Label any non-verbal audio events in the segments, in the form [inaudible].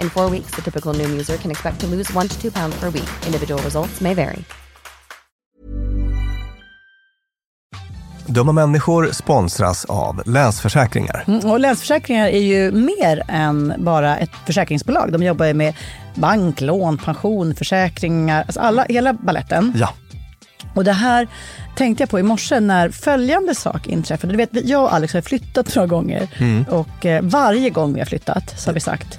In four weeks, the typical Noom user can expect to lose one to two pounds per week. Individual results may vary. Dumma människor sponsras av Länsförsäkringar. Mm, och Länsförsäkringar är ju mer än bara ett försäkringsbolag. De jobbar ju med bank, lån, pension, försäkringar, alltså alla, hela balletten. Ja. Och det här tänkte jag på i morse när följande sak inträffade. Du vet, jag och Alex har flyttat några gånger och eh, varje gång vi har flyttat så har vi sagt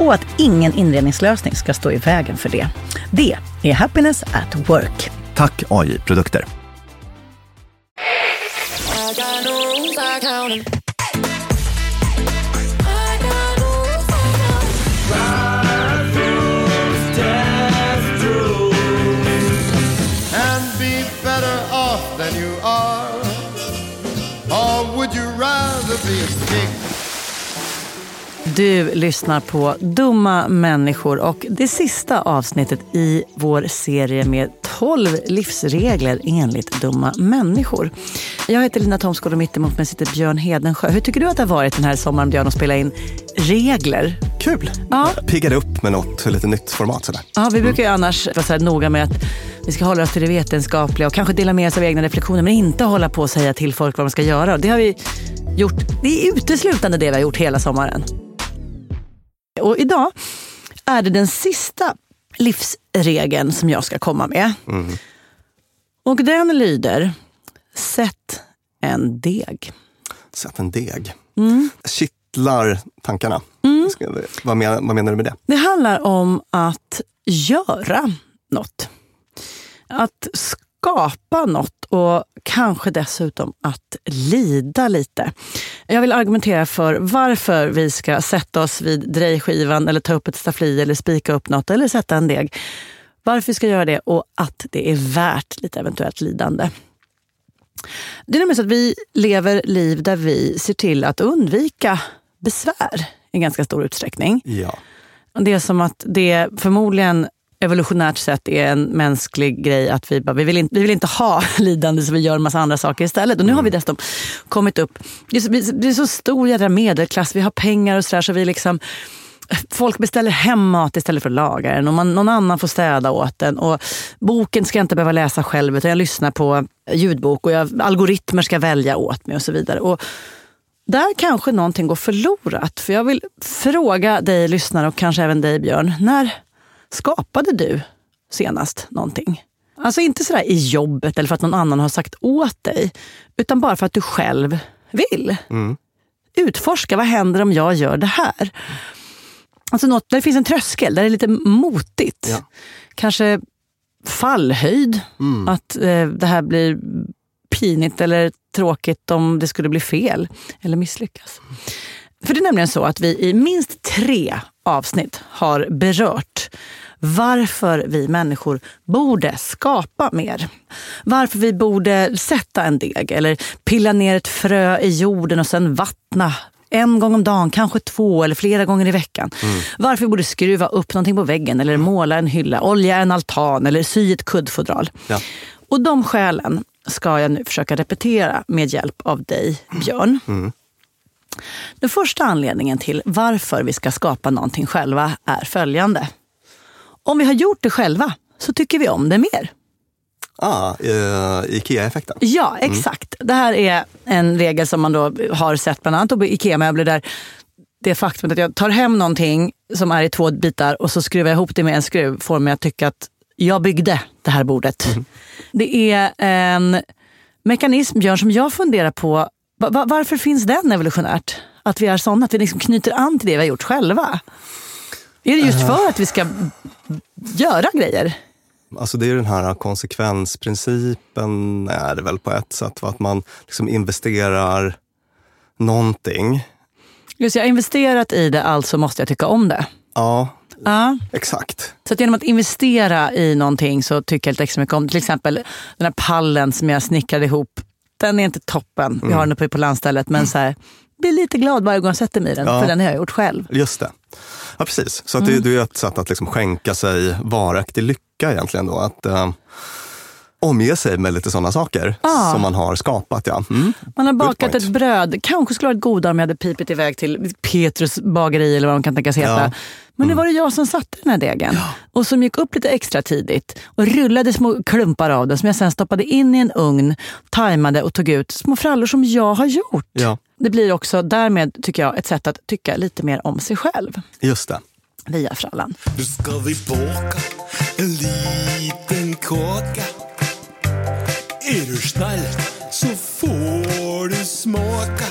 och att ingen inredningslösning ska stå i vägen för det. Det är Happiness at Work. Tack AJ Produkter! Du lyssnar på Dumma människor och det sista avsnittet i vår serie med 12 livsregler enligt dumma människor. Jag heter Lina Thomsgård och mitt emot mig sitter Björn Hedensjö. Hur tycker du att det har varit den här sommaren Björn att spela in regler? Kul! Ja. Piggade upp med något lite nytt format sådär. Ja, vi brukar ju annars vara så här noga med att vi ska hålla oss till det vetenskapliga och kanske dela med oss av egna reflektioner men inte hålla på och säga till folk vad de ska göra. Och det har vi gjort. Det är uteslutande det vi har gjort hela sommaren. Och idag är det den sista livsregeln som jag ska komma med. Och den lyder, sätt en deg. Sätt en deg. Mm. Kittlar tankarna. Vi- Vad, men, vad menar du med det? Det handlar om att göra något. Att skapa något och kanske dessutom att lida lite. Jag vill argumentera för varför vi ska sätta oss vid drejskivan eller ta upp ett staffli eller spika upp något eller sätta en deg. Varför vi ska göra det och att det är värt lite eventuellt lidande. Det är nämligen så att vi lever liv där vi ser till att undvika besvär i ganska stor utsträckning. Ja. Det är som att det förmodligen evolutionärt sett är en mänsklig grej att vi, bara, vi, vill inte, vi vill inte ha [laughs] lidande så vi gör en massa andra saker istället. Och nu har vi dessutom kommit upp, det är så, det är så stor jädra medelklass, vi har pengar och sådär så vi liksom Folk beställer hem mat istället för att laga den och man, någon annan får städa åt den. Och boken ska jag inte behöva läsa själv utan jag lyssnar på ljudbok och jag, algoritmer ska välja åt mig och så vidare. Och där kanske någonting går förlorat. För jag vill fråga dig lyssnare och kanske även dig Björn. När skapade du senast någonting? Alltså inte sådär i jobbet eller för att någon annan har sagt åt dig. Utan bara för att du själv vill. Utforska, vad händer om jag gör det här? Alltså något där det finns en tröskel, där det är lite motigt. Ja. Kanske fallhöjd. Att eh, det här blir pinigt eller tråkigt om det skulle bli fel eller misslyckas. För det är nämligen så att vi i minst tre avsnitt har berört varför vi människor borde skapa mer. Varför vi borde sätta en deg eller pilla ner ett frö i jorden och sen vattna en gång om dagen, kanske två eller flera gånger i veckan. Varför vi borde skruva upp någonting på väggen eller måla en hylla, olja en altan eller sy ett kuddfodral. Ja. Och de skälen ska jag nu försöka repetera med hjälp av dig, Björn. Den första anledningen till varför vi ska skapa någonting själva är följande. Om vi har gjort det själva så tycker vi om det mer. Ah, eh, Ikea-effekten. Ja, exakt. Det här är en regel som man då har sett bland annat på IKEA-möbler där det faktumet att jag tar hem någonting som är i två bitar och så skruvar jag ihop det med en skruv får mig att tycka att jag byggde det här bordet. Det är en mekanism, Björn, som jag funderar på. Va- va- Varför finns den evolutionärt? Att vi är sådana, att vi liksom knyter an till det vi har gjort själva. Är det just för att vi ska göra grejer? Alltså det är den här konsekvensprincipen är det väl på ett sätt. Att man liksom investerar någonting. Just jag har investerat i det, alltså måste jag tycka om det. Ja, Ja. exakt. Så att genom att investera i någonting så tycker jag lite extra mycket om. Till exempel den här pallen som jag snickrade ihop. Den är inte toppen. Vi har den uppe på landstället. Men så här, blir lite glad varje gång jag sätter mig i den. Ja. För den har jag gjort själv. Just det. Ja, precis. Så att det, det är ett sätt att liksom skänka sig varaktig lycka egentligen. Då. Att eh, omge sig med lite sådana saker Ja. som man har skapat. Ja. Mm. Man har bakat ett bröd. Kanske skulle varit godare om jag hade pipit iväg till Petrus bageri eller vad de kan tänkas heta. Ja. Men nu var det jag som satte den här degen. Och som gick upp lite extra tidigt. Och rullade små klumpar av den som jag sen stoppade in i en ugn, tajmade och tog ut små frallor som jag har gjort. Ja, Det blir också därmed, tycker jag, ett sätt att tycka lite mer om sig själv just det. via frallan. Nu ska vi baka en liten kaka Är du snäll så får du smaka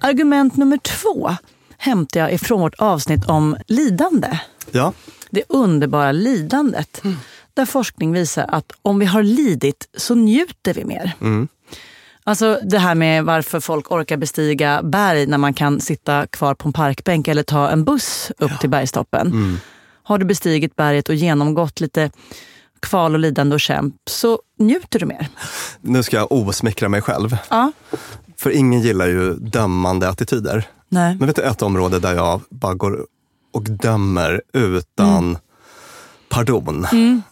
Argument nummer två hämtar jag ifrån vårt avsnitt om lidande. Ja, Det underbara lidandet. Där forskning visar att om vi har lidit så njuter vi mer. Alltså det här med varför folk orkar bestiga berg när man kan sitta kvar på en parkbänk eller ta en buss upp till bergstoppen. Har du bestigit berget och genomgått lite kval och lidande och kämp så njuter du mer. nu ska jag osmickra mig själv. Ja. För ingen gillar ju dömande attityder. Nej. Men vet du ett område där jag bara går och dömer utan pardon?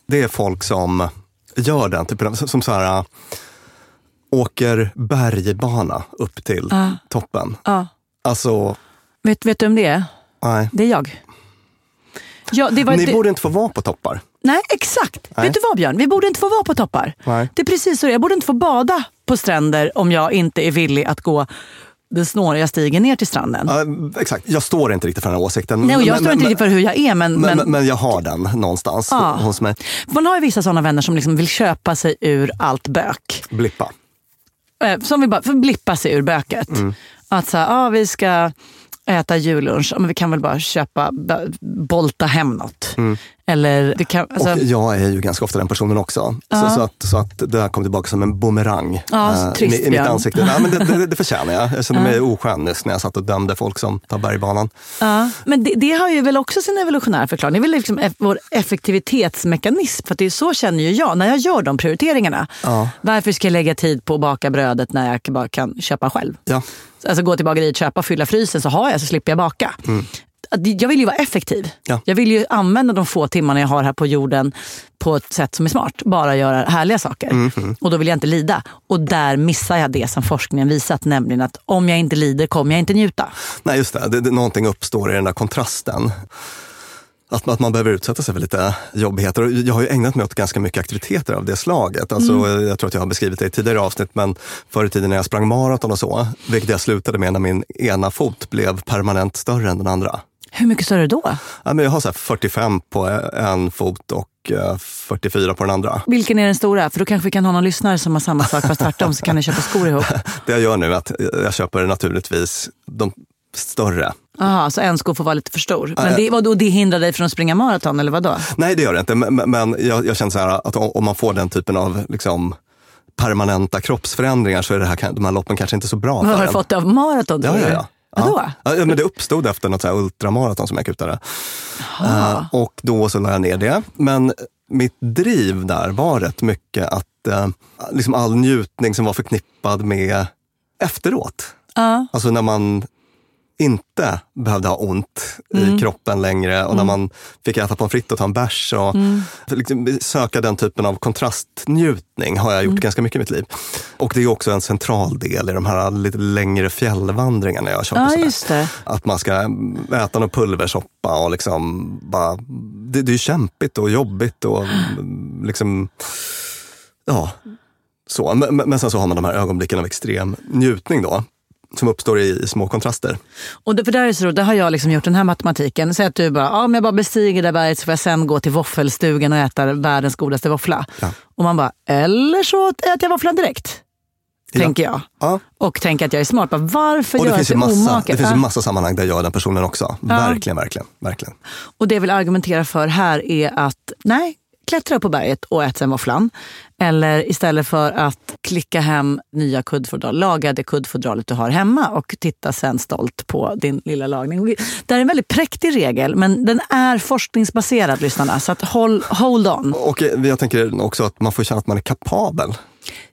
Det är folk som gör den typen av, som så här, äh, åker bergbana upp till toppen. Ja. Alltså, Vet, vet du om det är? nej. Det är jag. Ja, det var, Ni det, borde inte få vara på toppar. Nej, exakt. Nej. Vet du vad Björn? Vi borde inte få vara på toppar. Nej. Det är precis så. Jag borde inte få bada på stränder om jag inte är villig att gå den snåriga stigen ner till stranden. Ja, exakt, jag står inte riktigt för den här åsikten. Nej, och jag Men- står inte men- riktigt för hur jag är, men, Men, men, men, jag har den någonstans Ja. hos mig. man har ju vissa sådana vänner som liksom vill köpa sig ur allt bök. Blippa. Eh, Som vill bara för blippa sig ur böket. Mm. Att så här, ah, vi ska äta jullunch, men vi kan väl bara köpa, bolta hem något. Eller kan, alltså, Mm. Och jag är ju ganska ofta den personen också. Så, så, att, så att det här kom tillbaka som en bumerang Ja, eh, trist, i, i mitt ansikte. Ja, men det, det, det förtjänar jag. Jag kände mig oskön nyss när jag satt och dömde folk som tar bergbanan. Ja, men det, det har ju väl också sin evolutionära förklaring. Det är väl liksom eff- vår effektivitetsmekanism. För att det är så känner ju jag när jag gör de prioriteringarna. Varför ska jag lägga tid på att baka brödet när jag bara kan köpa själv? Ja. Alltså gå till bageriet, köpa, fylla frysen så har jag så slipper jag baka. Det- Jag vill ju vara effektiv. Ja. Jag vill ju använda de få timmarna jag har här på jorden på ett sätt som är smart. Bara göra härliga saker. Och då vill jag inte lida. Och där missar jag det som forskningen visat. Nämligen att om jag inte lider kommer jag inte njuta. Nej, just det. det, det någonting uppstår i den där kontrasten. Att, att man behöver utsätta sig för lite jobbigheter. Och Jag har ju ägnat mig åt ganska mycket aktiviteter av det slaget. Alltså, Jag tror att jag har beskrivit det i tidigare avsnitt, men förr i tiden när jag sprang maraton och så, vilket jag slutade med när min ena fot blev permanent större än den andra. Hur mycket större då? Ja, men jag har så här 45 på en fot och eh, 44 på den andra. Vilken är den stora? För då kanske vi kan ha någon lyssnare som har samma sak fast tvärtom så kan ni köpa skor ihop. [laughs] Det jag gör nu är att jag köper naturligtvis de större. Jaha, så en sko får vara lite för stor. Men det, vadå, det hindrar dig från att springa maraton eller vadå? Nej, det gör det inte. Men, men- jag, jag känner så här att om man får den typen av liksom, permanenta kroppsförändringar så är det här, de här loppen kanske inte så bra Vad för har du fått av maraton? Ja, ja, ja. Vadå? Ja. Ja, men det uppstod efter något så här ultramaraton som jag kutade. Eh, och då så la jag ner det. Men mitt driv där var rätt mycket att eh, liksom all njutning som var förknippad med efteråt. Ja. Alltså när man inte behövde ha ont Mm. i kroppen längre och när man fick äta pommes frites och ta en bärs. Och Mm. liksom söka den typen av kontrastnjutning har jag gjort ganska mycket i mitt liv. Och det är också en central del i de här lite längre fjällvandringarna jag och Ja. Att man ska äta någon pulversoppa och liksom bara, det, det är kämpigt och jobbigt och mm, [gasps] liksom, ja, så. Men, men men sen så har man de här ögonblicken av extrem njutning då, som uppstår i, i små kontraster. Och det, för där är så där har jag liksom gjort den här matematiken. Säg att du bara, ja, om jag bara bestiger det berget så får jag sen gå till våffelstugan och äta världens godaste våffla. Ja. Och man bara, eller så äter jag våfflan direkt. Ja. Tänker jag. Ja. Och tänker att jag är smart. Bara, varför Och det göra finns, sig massa, omaket? det finns ju massa sammanhang där jag är den personen också. Verkligen, verkligen, verkligen. Och det jag vill argumentera för här är att nej, klättra på berget och ät sen våfflan. Eller istället för att klicka hem nya kuddfodral, laga det kuddfodralet du har hemma och titta sen stolt på din lilla lagning. Det är en väldigt präktig regel, men den är forskningsbaserad, lyssnarna. Så att hold, hold on. Och eh, jag tänker också att man får känna att man är kapabel.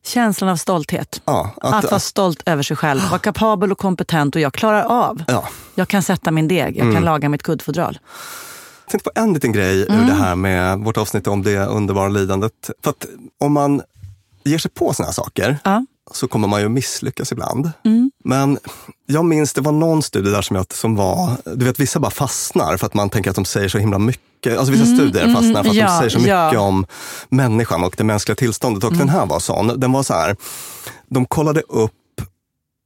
Känslan av stolthet. Ja, Att, att, vara stolt över sig själv. Vara kapabel och kompetent och jag klarar av. ja. Mm. Jag kan sätta min deg, jag kan laga mitt kuddfodral. Jag tänkte på en liten grej ur det här med vårt avsnitt om det underbara lidandet. För att om man ger sig på såna här saker Ja. så kommer man ju misslyckas ibland. Men jag minns, det var någon studie där som, jag, som var, du vet vissa bara fastnar för att man tänker att de säger så himla mycket. Alltså vissa studier fastnar för att ja, de säger så mycket ja. om människan och det mänskliga tillståndet. Och den här var sån. Den var så här, de kollade upp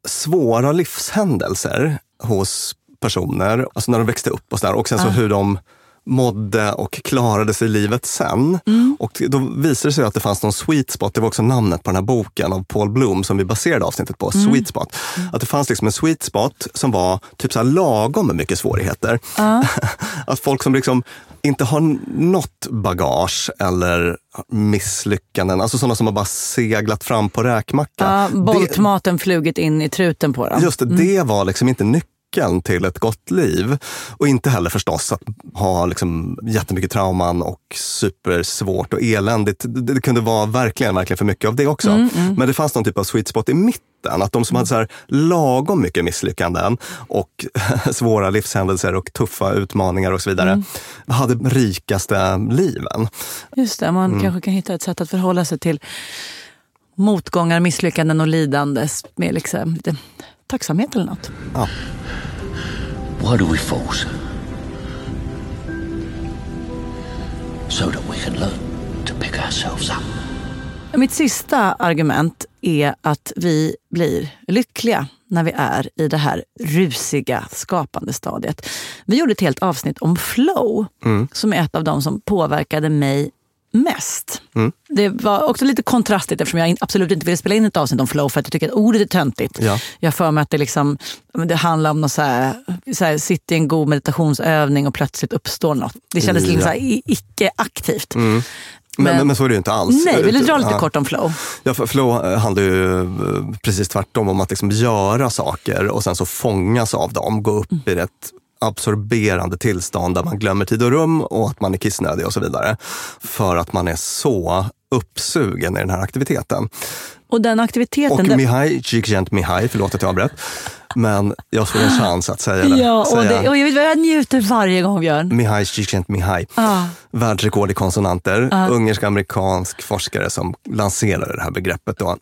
svåra livshändelser hos personer, alltså när de växte upp och sådär. Och sen så hur de mådde och klarade sig i livet sen. Och då visade det sig att det fanns någon sweet spot, det var också namnet på den här boken av Paul Bloom som vi baserade avsnittet på, sweet spot. Att det fanns liksom en sweet spot som var typ så här lagom med mycket svårigheter. [laughs] att folk som liksom inte har något bagage eller misslyckanden, alltså sådana som har bara seglat fram på räkmacka. Ja, Det- Boltmaten flugit in i truten på dem. Just det, det var liksom inte nyckeln till ett gott liv. Och inte heller förstås att ha liksom jättemycket trauman och supersvårt och eländigt. Det, det kunde vara verkligen, verkligen för mycket av det också. Men det fanns någon typ av sweet spot i mitten. Att de som hade så här lagom mycket misslyckanden och [laughs] svåra livshändelser och tuffa utmaningar och så vidare, hade rikaste liven. Just det, man kanske kan hitta ett sätt att förhålla sig till motgångar, misslyckanden och lidande med liksom lite tacksamhet eller något. Why do we force? So that we can learn to pick ourselves up. Mitt sista argument är att vi blir lyckliga när vi är i det här rusiga skapande stadiet. Vi gjorde ett helt avsnitt om flow, som är ett av de som påverkade mig mest. Det var också lite kontrastigt eftersom jag absolut inte ville spela in ett avsnitt om flow för att jag tycker att ordet är töntigt. Ja. Jag för mig att det, liksom, det handlar om något så här, så här, sitta i en god meditationsövning och plötsligt uppstår något. Det kändes liksom Ja. i- icke-aktivt. Men, men, men så är det ju inte alls. Nej, vill du dra lite Ja. kort om flow? Ja, för flow handlar ju eh, precis tvärtom om att liksom göra saker och sen så fångas av dem, gå upp i ett absorberande tillstånd där man glömmer tid och rum och att man är kissnödig och så vidare. För att man är så uppsugen i den här aktiviteten. Och den aktiviteten... Och den- Mihai Csikszentmihalyi, förlåt att jag avbröt, men jag får en chans att säga det. Ja, och, säga det, och jag, jag njuter varje gång Björn. Mihai Csikszentmihalyi, Ah. världsrekord i konsonanter, ungersk-amerikansk forskare som lanserade det här begreppet. Då.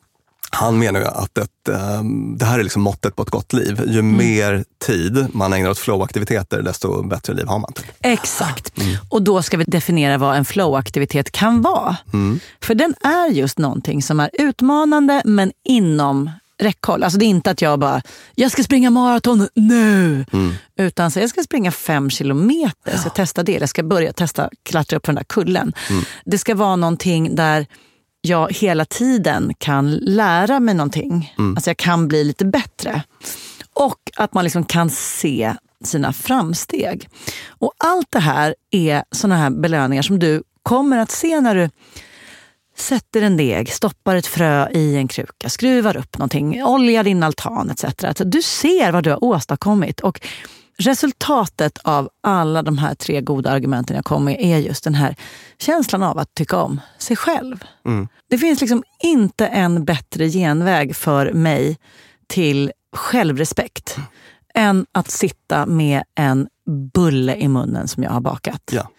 Han menar ju att ett, ehm, det här är liksom måttet på ett gott liv. Ju Mm. mer tid man ägnar åt flow-aktiviteter, desto bättre liv har man. Exakt. Och då ska vi definiera vad en flow-aktivitet kan vara. För den är just någonting som är utmanande men inom räckhåll. Alltså det är inte att jag bara, jag ska springa maraton nu. Utan så jag ska springa fem kilometer, jag ska testa det. Jag ska börja testa klättra upp för den där kullen. Det ska vara någonting där jag hela tiden kan lära mig någonting. Alltså jag kan bli lite bättre. Och att man liksom kan se sina framsteg. Och allt det här är såna här belöningar som du kommer att se när du sätter en deg, stoppar ett frö i en kruka, skruvar upp någonting, oljar din altan etc. Alltså, du ser vad du har åstadkommit. Och resultatet av alla de här tre goda argumenten jag kom med är just den här känslan av att tycka om sig själv. Det finns liksom inte en bättre genväg för mig till självrespekt än att sitta med en bulle i munnen som jag har bakat. Ja.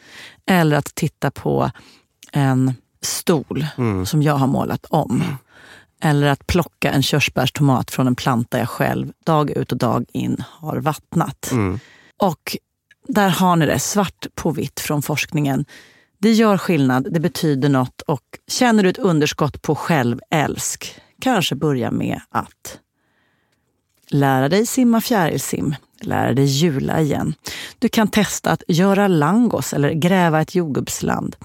Eller att titta på en stol som jag har målat om. Eller att plocka en körsbärstomat från en planta jag själv dag ut och dag in har vattnat. Och där har ni det, svart på vitt från forskningen. Det gör skillnad, det betyder något och känner du ett underskott på självälsk, kanske börja med att lära dig simma fjärilsim, lära dig jula igen. Du kan testa att göra langos eller gräva ett jordgubbsland.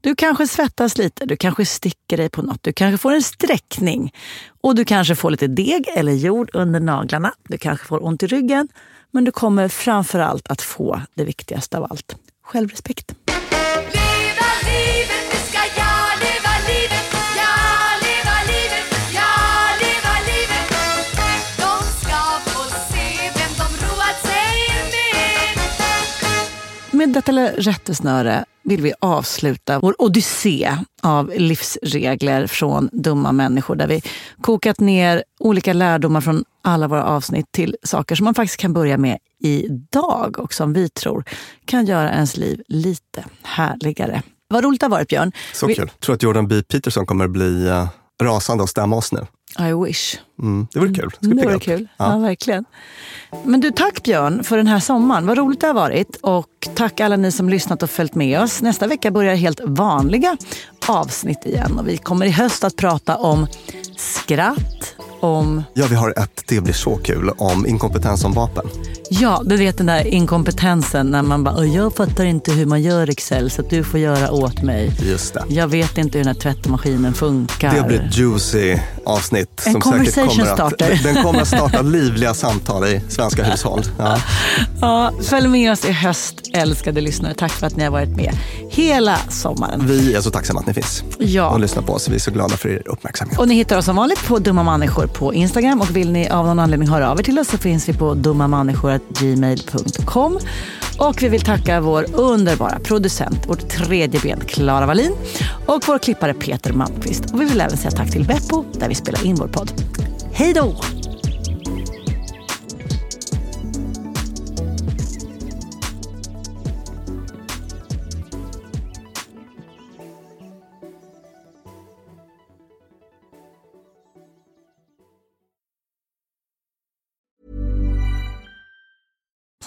Du kanske svettas lite, du kanske sticker dig på något, du kanske får en sträckning och du kanske får lite deg eller jord under naglarna. Du kanske får ont i ryggen, men du kommer framför allt att få det viktigaste av allt, självrespekt. Med detta lilla rättesnöre vill vi avsluta vår odyssé av livsregler från dumma människor där vi kokat ner olika lärdomar från alla våra avsnitt till saker som man faktiskt kan börja med idag och som vi tror kan göra ens liv lite härligare. Vad roligt det har varit Björn. Så Vi- kul. Tror att Jordan B. Peterson kommer bli eh, rasande och stämma oss nu. I wish. Mm, det vore kul. Vi Det var upp? kul. Ja. Ja. verkligen. Men du, tack Björn för den här sommaren. Vad roligt det har varit. Och tack alla ni som lyssnat och följt med oss. Nästa vecka börjar helt vanliga avsnitt igen. Och vi kommer i höst att prata om skratt, om Ja, vi har ett, det blir så kul, om inkompetens som vapen. Ja, du vet den där inkompetensen när man bara, "Åh, jag fattar inte hur man gör Excel så att du får göra åt mig. Just det. Jag vet inte hur den här tvättmaskinen funkar. Det blir ett juicy avsnitt. En som säkert conversation kommer att, starter. Den kommer att starta livliga samtal i svenska hushåll. Ja. [laughs] Ja, följ med oss i höst, älskade lyssnare. Tack för att ni har varit med hela sommaren. Vi är så tacksamma att ni finns Ja. och lyssnar på oss. Vi är så glada för er uppmärksamhet. Och ni hittar oss som vanligt på Dumma Människor på Instagram. Och vill ni av någon anledning höra av er till oss så finns vi på dummamänniskor.gmail.com. Och vi vill tacka vår underbara producent, vårt tredje ben, Klara Wallin. Och vår klippare Peter Malmqvist. Och vi vill även säga tack till Beppo där vi spelar in vår podd. Hej då!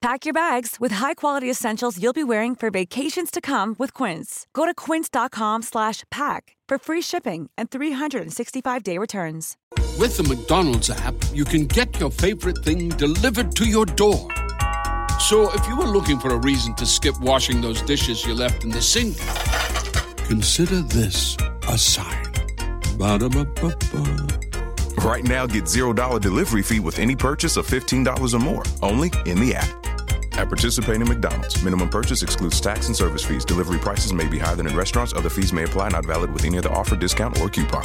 Pack your bags with high-quality essentials you'll be wearing for vacations to come with Quince. Go to quince.com/pack for free shipping and 365-day returns. With the McDonald's app, you can get your favorite thing delivered to your door. So if you were looking for a reason to skip washing those dishes you left in the sink, consider this a sign. Ba-da-ba-ba-ba. Right now, get $0 delivery fee with any purchase of $15 or more, only in the app. At participating McDonald's, minimum purchase excludes tax and service fees. Delivery prices may be higher than in restaurants. Other fees may apply, not valid with any other offer, discount, or coupon.